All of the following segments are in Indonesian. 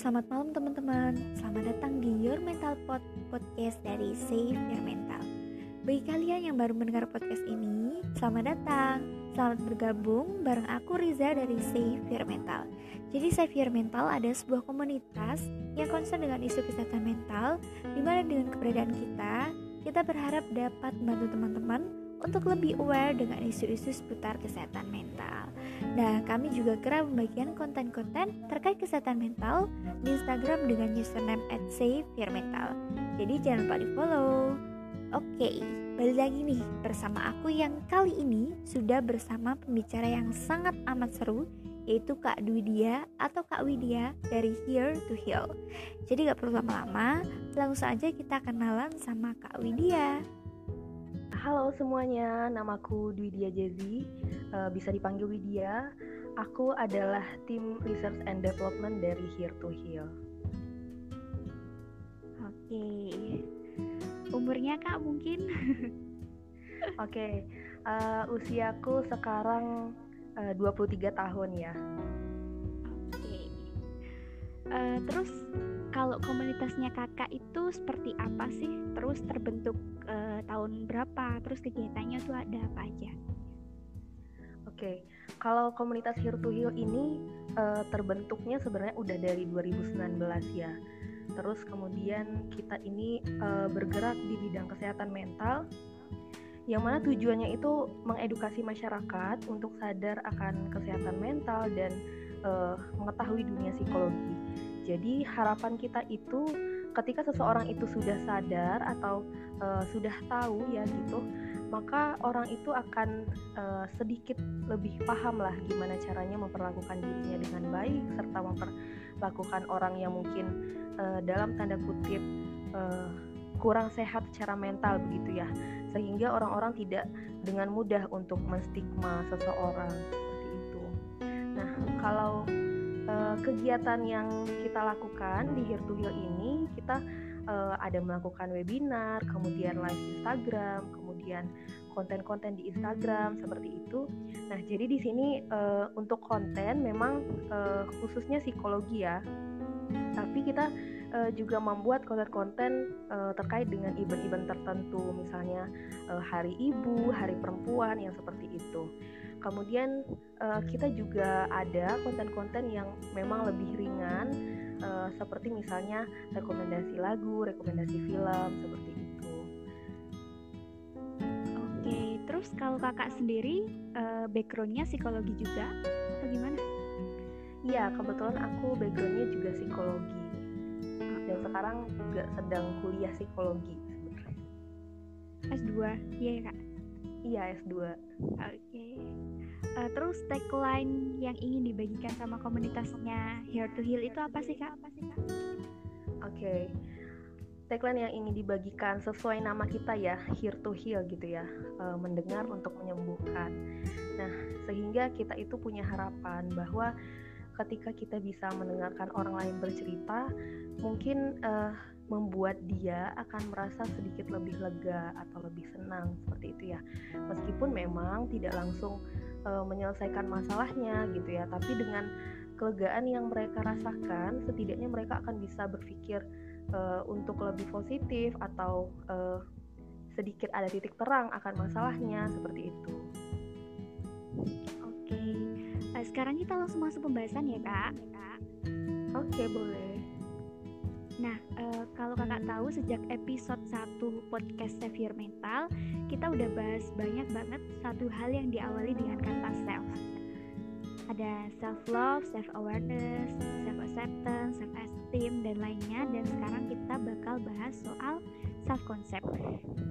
selamat malam teman-teman. Selamat datang di Your Mental Pod podcast dari Save Your Mental. Bagi kalian yang baru mendengar podcast ini, selamat datang. Selamat bergabung bareng aku Riza dari Save Your Mental. Jadi Save Your Mental ada sebuah komunitas yang concern dengan isu kesehatan mental, di mana dengan keberadaan kita, kita berharap dapat membantu teman-teman untuk lebih aware dengan isu-isu seputar kesehatan mental. Nah, kami juga kerap membagikan konten-konten terkait kesehatan mental di Instagram dengan username at @saveyourmental. Jadi jangan lupa di follow. Oke, balik lagi nih bersama aku yang kali ini sudah bersama pembicara yang sangat amat seru yaitu Kak Dwidia atau Kak Widya dari Here to Heal. Jadi gak perlu lama-lama, langsung aja kita kenalan sama Kak Widya. Halo semuanya, namaku Widya Jezi, uh, bisa dipanggil Widya. Aku adalah tim Research and Development dari Here to Heal. Oke, umurnya kak mungkin? Oke, uh, usiaku sekarang uh, 23 tahun ya. Uh, terus kalau komunitasnya kakak itu seperti apa sih? Terus terbentuk uh, tahun berapa? Terus kegiatannya tuh ada apa aja? Oke, kalau komunitas Here to Heal ini uh, terbentuknya sebenarnya udah dari 2019 ya. Terus kemudian kita ini uh, bergerak di bidang kesehatan mental yang mana tujuannya itu mengedukasi masyarakat untuk sadar akan kesehatan mental dan uh, mengetahui dunia psikologi. Jadi harapan kita itu ketika seseorang itu sudah sadar atau uh, sudah tahu ya gitu, maka orang itu akan uh, sedikit lebih paham lah gimana caranya memperlakukan dirinya dengan baik serta memperlakukan orang yang mungkin uh, dalam tanda kutip uh, kurang sehat secara mental begitu ya. Sehingga orang-orang tidak dengan mudah untuk menstigma seseorang kalau uh, kegiatan yang kita lakukan di Here to Heal ini kita uh, ada melakukan webinar, kemudian live Instagram, kemudian konten-konten di Instagram seperti itu. Nah, jadi di sini uh, untuk konten memang uh, khususnya psikologi ya. Tapi kita uh, juga membuat konten-konten uh, terkait dengan event-event tertentu, misalnya uh, Hari Ibu, Hari Perempuan yang seperti itu. Kemudian uh, kita juga ada konten-konten yang memang lebih ringan uh, seperti misalnya rekomendasi lagu, rekomendasi film seperti itu. Oke, terus kalau kakak sendiri uh, backgroundnya psikologi juga atau gimana? Iya, kebetulan aku backgroundnya juga psikologi dan sekarang juga sedang kuliah psikologi sebenarnya. S2, iya ya kak? Iya S2. Oke. Okay. Uh, terus tagline yang ingin dibagikan sama komunitasnya Here to Heal itu apa sih kak? Oke. Okay. Tagline yang ingin dibagikan sesuai nama kita ya, Here to Heal gitu ya, uh, mendengar untuk menyembuhkan. Nah, sehingga kita itu punya harapan bahwa ketika kita bisa mendengarkan orang lain bercerita, mungkin uh, membuat dia akan merasa sedikit lebih lega atau lebih senang seperti itu ya meskipun memang tidak langsung uh, menyelesaikan masalahnya gitu ya. Tapi dengan kelegaan yang mereka rasakan setidaknya mereka akan bisa berpikir uh, untuk lebih positif atau uh, sedikit ada titik terang akan masalahnya seperti itu. Oke. Uh, sekarang kita langsung masuk pembahasan ya kak. Oke boleh. Nah, e, kalau kakak tahu sejak episode 1 podcast Save Your Mental, kita udah bahas banyak banget satu hal yang diawali dengan Ada self love, self awareness, self acceptance, self esteem dan lainnya dan sekarang kita bakal bahas soal self concept.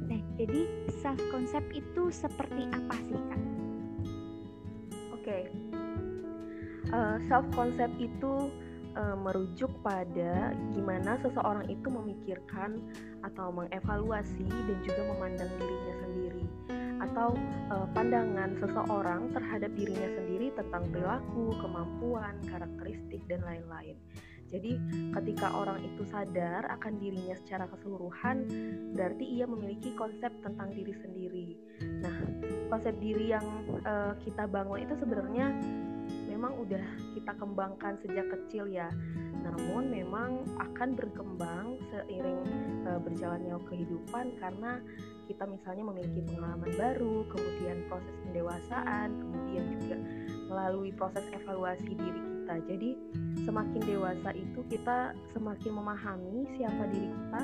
Nah, jadi self concept itu seperti apa sih, Kak? Oke. Okay. Uh, eh, self concept itu uh, merujuk pada gimana seseorang itu memikirkan atau mengevaluasi dan juga memandang dirinya sendiri atau uh, pandangan seseorang terhadap dirinya sendiri tentang perilaku, kemampuan, karakteristik dan lain-lain. Jadi, ketika orang itu sadar akan dirinya secara keseluruhan, berarti ia memiliki konsep tentang diri sendiri. Nah, konsep diri yang uh, kita bangun itu sebenarnya memang udah kita kembangkan sejak kecil ya. Namun memang akan berkembang seiring uh, berjalannya kehidupan karena kita misalnya memiliki pengalaman baru, kemudian proses pendewasaan, kemudian juga melalui proses evaluasi diri kita. Jadi semakin dewasa itu kita semakin memahami siapa diri kita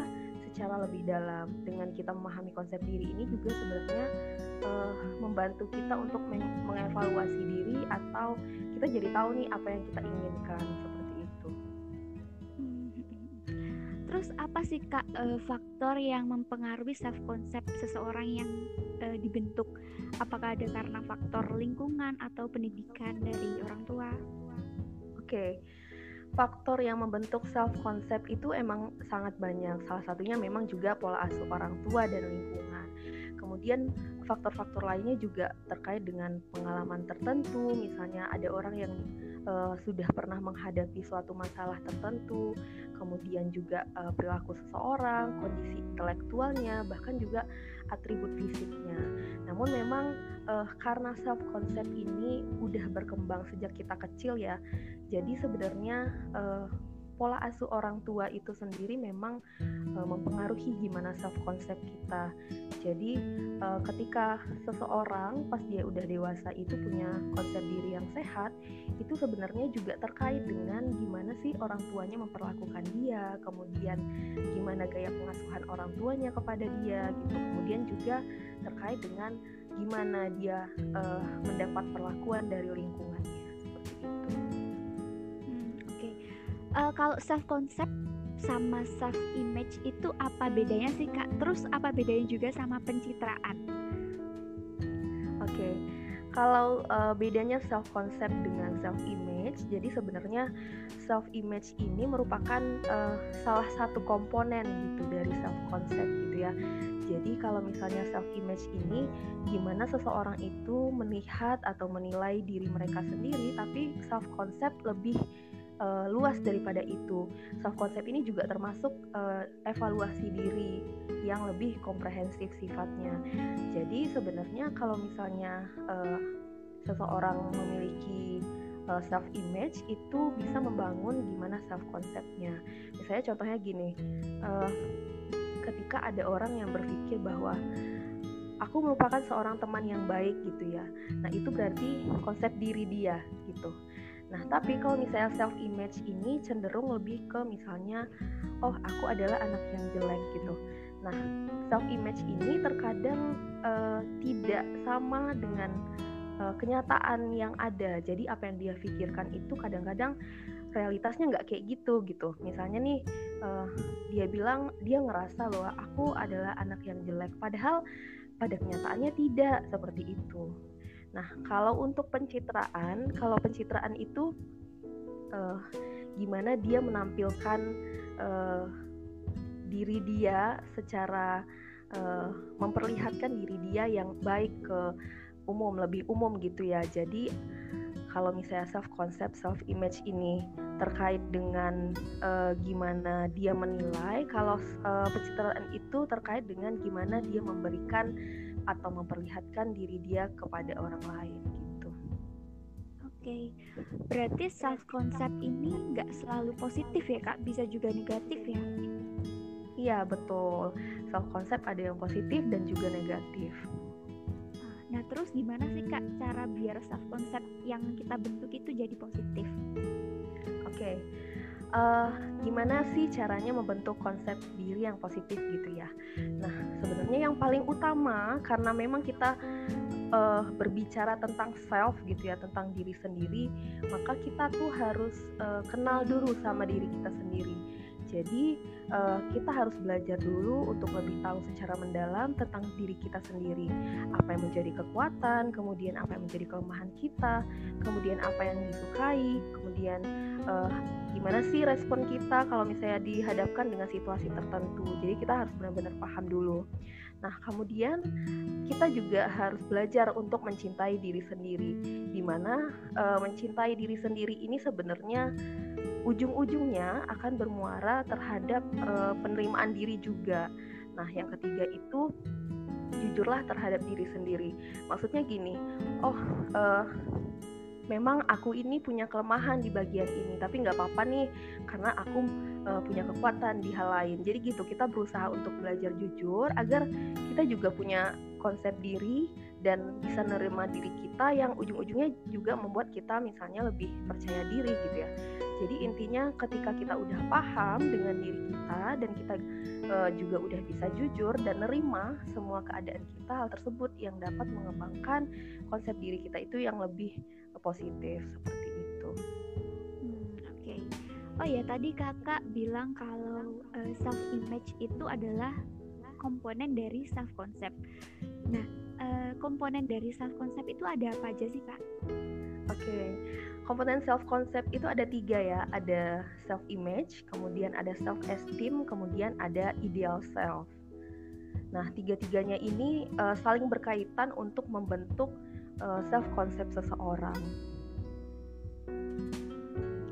secara lebih dalam. Dengan kita memahami konsep diri ini juga sebenarnya uh, membantu kita untuk meng mengevaluasi diri atau kita jadi tahu nih apa yang kita inginkan Terus apa sih kak uh, faktor yang mempengaruhi self konsep seseorang yang uh, dibentuk? Apakah ada karena faktor lingkungan atau pendidikan dari orang tua? Oke. Okay faktor yang membentuk self concept itu emang sangat banyak. Salah satunya memang juga pola asuh orang tua dan lingkungan. Kemudian faktor-faktor lainnya juga terkait dengan pengalaman tertentu, misalnya ada orang yang uh, sudah pernah menghadapi suatu masalah tertentu, kemudian juga uh, perilaku seseorang, kondisi intelektualnya, bahkan juga atribut fisiknya. Namun memang uh, karena self concept ini udah berkembang sejak kita kecil ya, jadi sebenarnya uh, pola asuh orang tua itu sendiri memang uh, mempengaruhi gimana self konsep kita. Jadi uh, ketika seseorang pas dia udah dewasa itu punya konsep diri yang sehat, itu sebenarnya juga terkait dengan gimana sih orang tuanya memperlakukan dia, kemudian gimana gaya pengasuhan orang tuanya kepada dia gitu. Kemudian juga terkait dengan gimana dia uh, mendapat perlakuan dari lingkungannya seperti itu uh, kalau self concept sama self image itu apa bedanya sih kak? Terus apa bedanya juga sama pencitraan? Oke, okay. kalau uh, bedanya self concept dengan self image, jadi sebenarnya self image ini merupakan uh, salah satu komponen gitu dari self concept gitu ya. Jadi kalau misalnya self image ini gimana seseorang itu melihat atau menilai diri mereka sendiri, tapi self concept lebih uh, luas daripada itu. Self concept ini juga termasuk uh, evaluasi diri yang lebih komprehensif sifatnya. Jadi sebenarnya kalau misalnya uh, seseorang memiliki self image itu bisa membangun gimana self conceptnya. Misalnya contohnya gini, uh, ketika ada orang yang berpikir bahwa aku merupakan seorang teman yang baik gitu ya. Nah, itu berarti konsep diri dia gitu. Nah, tapi kalau misalnya self image ini cenderung lebih ke misalnya oh, aku adalah anak yang jelek gitu. Nah, self image ini terkadang uh, tidak sama dengan uh, kenyataan yang ada. Jadi apa yang dia pikirkan itu kadang-kadang realitasnya nggak kayak gitu gitu. Misalnya nih uh, dia bilang dia ngerasa bahwa aku adalah anak yang jelek, padahal pada kenyataannya tidak seperti itu. Nah, kalau untuk pencitraan, kalau pencitraan itu uh, gimana dia menampilkan uh, diri dia secara uh, memperlihatkan diri dia yang baik ke umum, lebih umum gitu ya. Jadi kalau misalnya self concept, self image ini terkait dengan uh, gimana dia menilai, kalau uh, pencitraan itu terkait dengan gimana dia memberikan atau memperlihatkan diri dia kepada orang lain gitu. Oke, okay. berarti self concept ini nggak selalu positif ya kak, bisa juga negatif ya? Iya betul, self concept ada yang positif dan juga negatif. Nah terus gimana sih kak cara biar self concept yang kita bentuk itu jadi positif? Oke, okay uh, gimana sih caranya membentuk konsep diri yang positif gitu ya. Nah, sebenarnya yang paling utama karena memang kita uh, berbicara tentang self gitu ya, tentang diri sendiri, maka kita tuh harus uh, kenal dulu sama diri kita sendiri. Jadi uh, kita harus belajar dulu untuk lebih tahu secara mendalam tentang diri kita sendiri. Apa yang menjadi kekuatan, kemudian apa yang menjadi kelemahan kita, kemudian apa yang disukai, kemudian uh, gimana sih respon kita kalau misalnya dihadapkan dengan situasi tertentu. Jadi kita harus benar-benar paham dulu. Nah, kemudian kita juga harus belajar untuk mencintai diri sendiri. Di mana uh, mencintai diri sendiri ini sebenarnya ujung-ujungnya akan bermuara terhadap uh, penerimaan diri juga. Nah, yang ketiga itu jujurlah terhadap diri sendiri. Maksudnya gini, oh uh, memang aku ini punya kelemahan di bagian ini tapi nggak apa-apa nih karena aku uh, punya kekuatan di hal lain jadi gitu kita berusaha untuk belajar jujur agar kita juga punya konsep diri dan bisa nerima diri kita yang ujung-ujungnya juga membuat kita misalnya lebih percaya diri gitu ya jadi intinya ketika kita udah paham dengan diri kita dan kita uh, juga udah bisa jujur dan nerima semua keadaan kita hal tersebut yang dapat mengembangkan konsep diri kita itu yang lebih positif seperti itu. Hmm, Oke. Okay. Oh ya tadi kakak bilang kalau uh, eh, self image itu adalah komponen dari self concept. Nah, uh, komponen dari self concept itu ada apa aja sih kak? Oke, okay. Komponen self concept itu ada tiga ya, ada self image, kemudian ada self esteem, kemudian ada ideal self. Nah, tiga-tiganya ini uh, saling berkaitan untuk membentuk uh, self concept seseorang.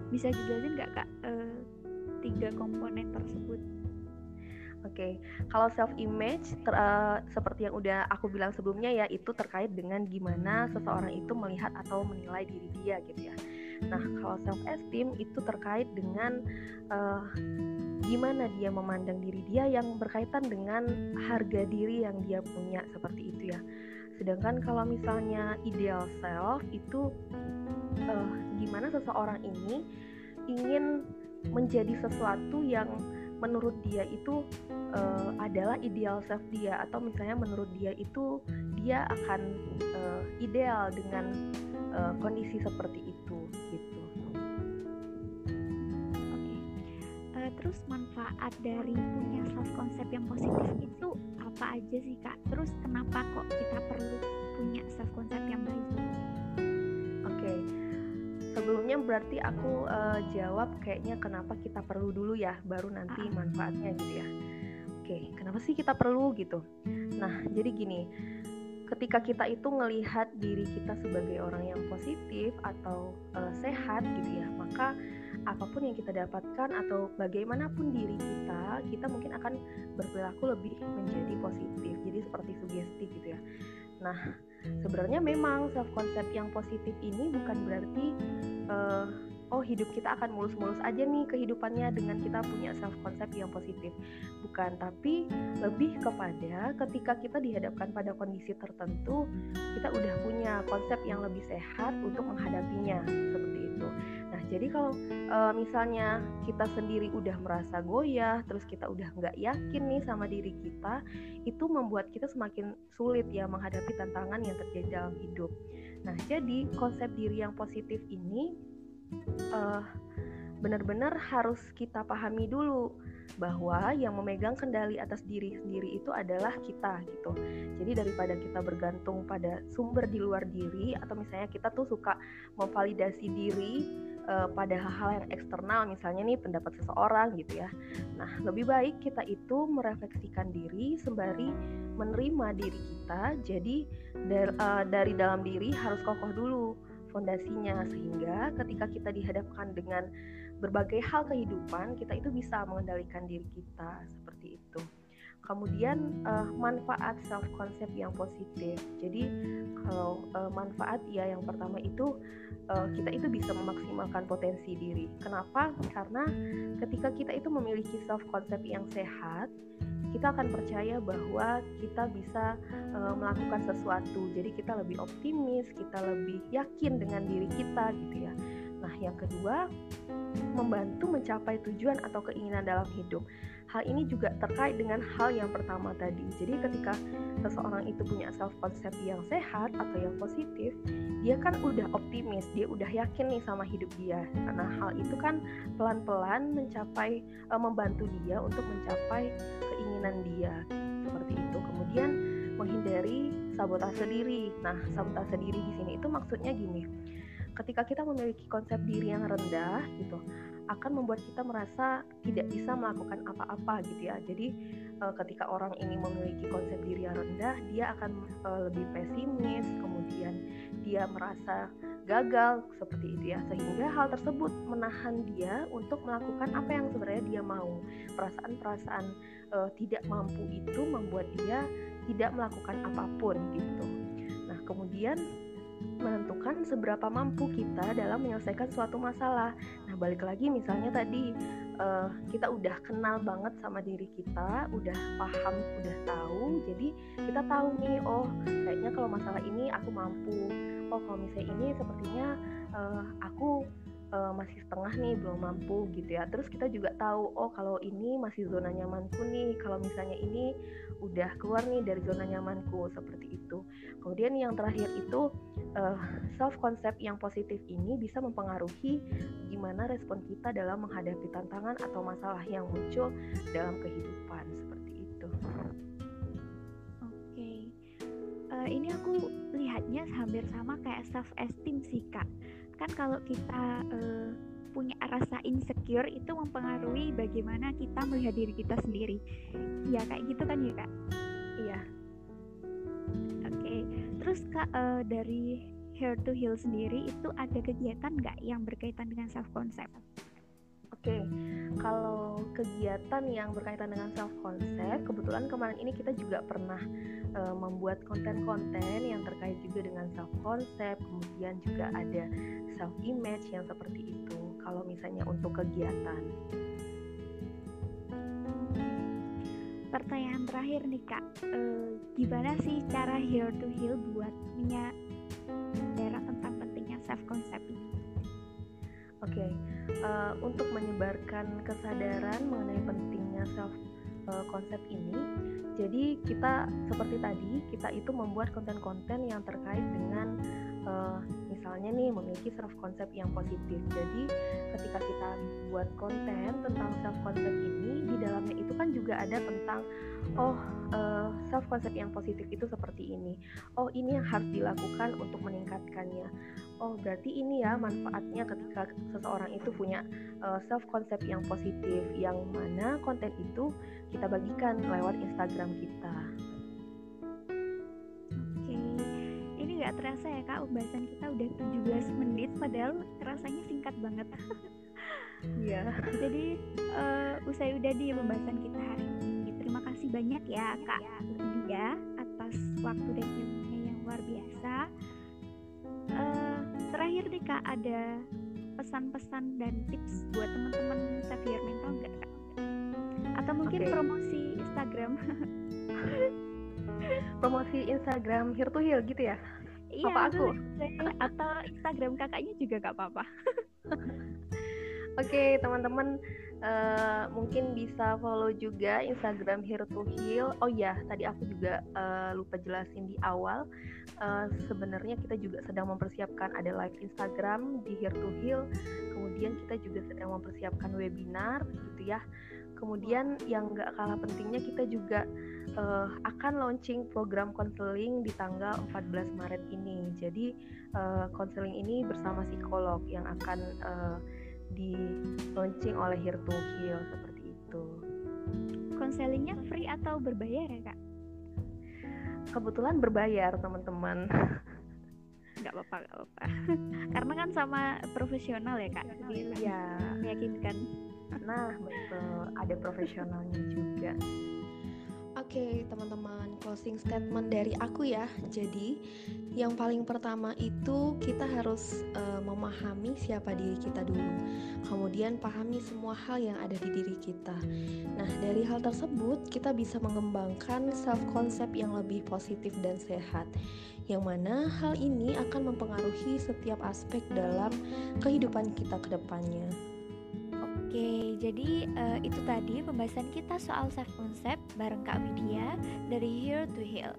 Bisa dijelasin nggak kak uh, tiga komponen tersebut? Oke, okay. kalau self image ter, uh, seperti yang udah aku bilang sebelumnya ya itu terkait dengan gimana seseorang itu melihat atau menilai diri dia gitu ya. Nah, kalau self esteem itu terkait dengan uh, gimana dia memandang diri dia yang berkaitan dengan harga diri yang dia punya seperti itu ya. Sedangkan kalau misalnya ideal self itu uh, gimana seseorang ini ingin menjadi sesuatu yang menurut dia itu uh, adalah ideal self dia atau misalnya menurut dia itu dia akan uh, ideal dengan uh, kondisi seperti itu gitu. Oke. Uh, terus manfaat dari punya self concept yang positif itu apa aja sih kak? Terus kenapa kok kita perlu punya self concept yang baik? Oke, okay. sebelumnya berarti aku uh, jawab kayaknya kenapa kita perlu dulu ya, baru nanti uh manfaatnya gitu ya. Oke, kenapa sih kita perlu gitu? Nah, jadi gini, ketika kita itu ngelihat diri kita sebagai orang yang positif atau uh, sehat gitu ya, maka apa pun yang kita dapatkan atau bagaimanapun diri kita, kita mungkin akan berperilaku lebih menjadi positif. Jadi seperti sugesti gitu ya. Nah, sebenarnya memang self concept yang positif ini bukan berarti uh, oh hidup kita akan mulus-mulus aja nih kehidupannya dengan kita punya self concept yang positif. Bukan, tapi lebih kepada ketika kita dihadapkan pada kondisi tertentu, kita udah punya konsep yang lebih sehat untuk menghadapinya seperti itu. Nah, jadi kalau e, misalnya kita sendiri udah merasa goyah, terus kita udah nggak yakin nih sama diri kita, itu membuat kita semakin sulit ya menghadapi tantangan yang terjadi dalam hidup. Nah, jadi konsep diri yang positif ini uh, benar-benar harus kita pahami dulu bahwa yang memegang kendali atas diri sendiri itu adalah kita gitu. Jadi daripada kita bergantung pada sumber di luar diri atau misalnya kita tuh suka memvalidasi diri uh, pada hal-hal yang eksternal misalnya nih pendapat seseorang gitu ya. Nah, lebih baik kita itu merefleksikan diri sembari menerima diri kita. Jadi dari, uh, dari dalam diri harus kokoh dulu fondasinya sehingga ketika kita dihadapkan dengan berbagai hal kehidupan kita itu bisa mengendalikan diri kita seperti itu. Kemudian uh, manfaat self concept yang positif. Jadi kalau uh, manfaat ya yang pertama itu uh, kita itu bisa memaksimalkan potensi diri. Kenapa? Karena ketika kita itu memiliki self concept yang sehat kita akan percaya bahwa kita bisa uh, melakukan sesuatu. Jadi kita lebih optimis, kita lebih yakin dengan diri kita gitu ya. Nah, yang kedua, membantu mencapai tujuan atau keinginan dalam hidup. Hal ini juga terkait dengan hal yang pertama tadi. Jadi ketika seseorang itu punya self concept yang sehat atau yang positif, dia kan udah optimis, dia udah yakin nih sama hidup dia. Karena hal itu kan pelan-pelan mencapai uh, membantu dia untuk mencapai keinginan dia seperti itu. Kemudian menghindari sabotase diri. Nah, sabotase diri di sini itu maksudnya gini. Ketika kita memiliki konsep diri yang rendah gitu, akan membuat kita merasa tidak bisa melakukan apa-apa gitu ya. Jadi uh, ketika orang ini memiliki konsep diri yang rendah, dia akan uh, lebih pesimis, kemudian dia merasa gagal seperti itu ya. Sehingga hal tersebut menahan dia untuk melakukan apa yang sebenarnya dia mau. Perasaan-perasaan uh, tidak mampu itu membuat dia tidak melakukan apa pun gitu. Nah, kemudian menentukan seberapa mampu kita dalam menyelesaikan suatu masalah. Nah, balik lagi misalnya tadi uh, kita udah kenal banget sama diri kita, udah paham, udah tahu. Jadi kita tahu nih, oh kayaknya kalau masalah ini aku mampu. Oh kalau misalnya ini sepertinya uh, aku uh, masih setengah nih belum mampu gitu ya. Terus kita juga tahu oh kalau ini masih zona nyamanku nih. Kalau misalnya ini udah keluar nih dari zona nyamanku seperti itu. Kemudian yang terakhir itu uh, eh, self concept yang positif ini bisa mempengaruhi gimana respon kita dalam menghadapi tantangan atau masalah yang muncul dalam kehidupan seperti itu. Oke. Uh, ini aku lihatnya hampir sama kayak self esteem sih kak kan kalau kita uh, punya rasa insecure itu mempengaruhi bagaimana kita melihat diri kita sendiri. Ya kayak gitu kan ya kak? Iya. Oke okay. terus kak uh, dari Hair to Heal sendiri itu ada kegiatan nggak yang berkaitan dengan self concept Oke, kalau kegiatan yang berkaitan dengan self concept, kebetulan kemarin ini kita juga pernah uh, membuat konten-konten yang terkait juga dengan self concept, kemudian juga ada self image yang seperti itu. Kalau misalnya untuk kegiatan. Pertanyaan terakhir nih kak, uh, gimana sih cara Here to Heal buat menyadar tentang pentingnya self concept ini? Oke, okay. uh, eh, untuk menyebarkan kesadaran mengenai pentingnya self uh, konsep ini, jadi kita seperti tadi kita itu membuat konten-konten yang terkait dengan uh, misalnya nih memiliki self konsep yang positif. Jadi ketika kita buat konten tentang self konsep ini di dalamnya itu kan juga ada tentang oh uh, self konsep yang positif itu seperti ini. Oh ini yang harus dilakukan untuk meningkatkannya oh berarti ini ya manfaatnya ketika seseorang itu punya uh, self konsep yang positif yang mana konten itu kita bagikan lewat Instagram kita. Nggak terasa ya kak, pembahasan kita udah 17 menit, padahal rasanya singkat banget. Iya. Jadi uh, usai udah di pembahasan kita hari ini. Terima kasih banyak ya kak Lydia atas waktu dan ilmunya yang luar biasa uh, terakhir nih kak ada pesan-pesan dan tips buat teman-teman Xavier mental nggak kak? Atau mungkin okay. promosi Instagram? promosi Instagram Here to Heal gitu ya? Iya, apa aku? Atau Instagram kakaknya juga gak apa-apa. Oke, okay, teman-teman uh, mungkin bisa follow juga Instagram Here to Heal. Oh ya, tadi aku juga uh, lupa jelasin di awal. Uh, Sebenarnya kita juga sedang mempersiapkan ada live Instagram di Here to Heal. Kemudian kita juga sedang mempersiapkan webinar, gitu ya. Kemudian yang gak kalah pentingnya kita juga uh, akan launching program konseling di tanggal 14 Maret ini. Jadi konseling uh, ini bersama psikolog yang akan uh, di launching oleh Here to Heal seperti itu. Konselingnya free atau berbayar ya kak? Kebetulan berbayar teman-teman. Gak apa-apa, gak apa-apa. Karena kan sama profesional ya kak, iya. meyakinkan. Nah betul, ada profesionalnya juga. Oke, okay, teman-teman, closing statement dari aku ya. Jadi, yang paling pertama itu kita harus uh, memahami siapa diri kita dulu. Kemudian pahami semua hal yang ada di diri kita. Nah, dari hal tersebut kita bisa mengembangkan self concept yang lebih positif dan sehat. Yang mana hal ini akan mempengaruhi setiap aspek dalam kehidupan kita ke depannya. Oke, jadi uh, itu tadi pembahasan kita soal self concept bareng Kak Widya dari Here to Heal.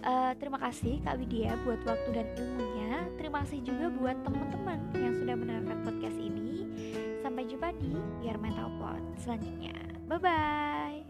Uh, terima kasih Kak Widya buat waktu dan ilmunya. Terima kasih juga buat teman-teman yang sudah mendengarkan podcast ini. Sampai jumpa di Biar Mental Pod selanjutnya. Bye bye.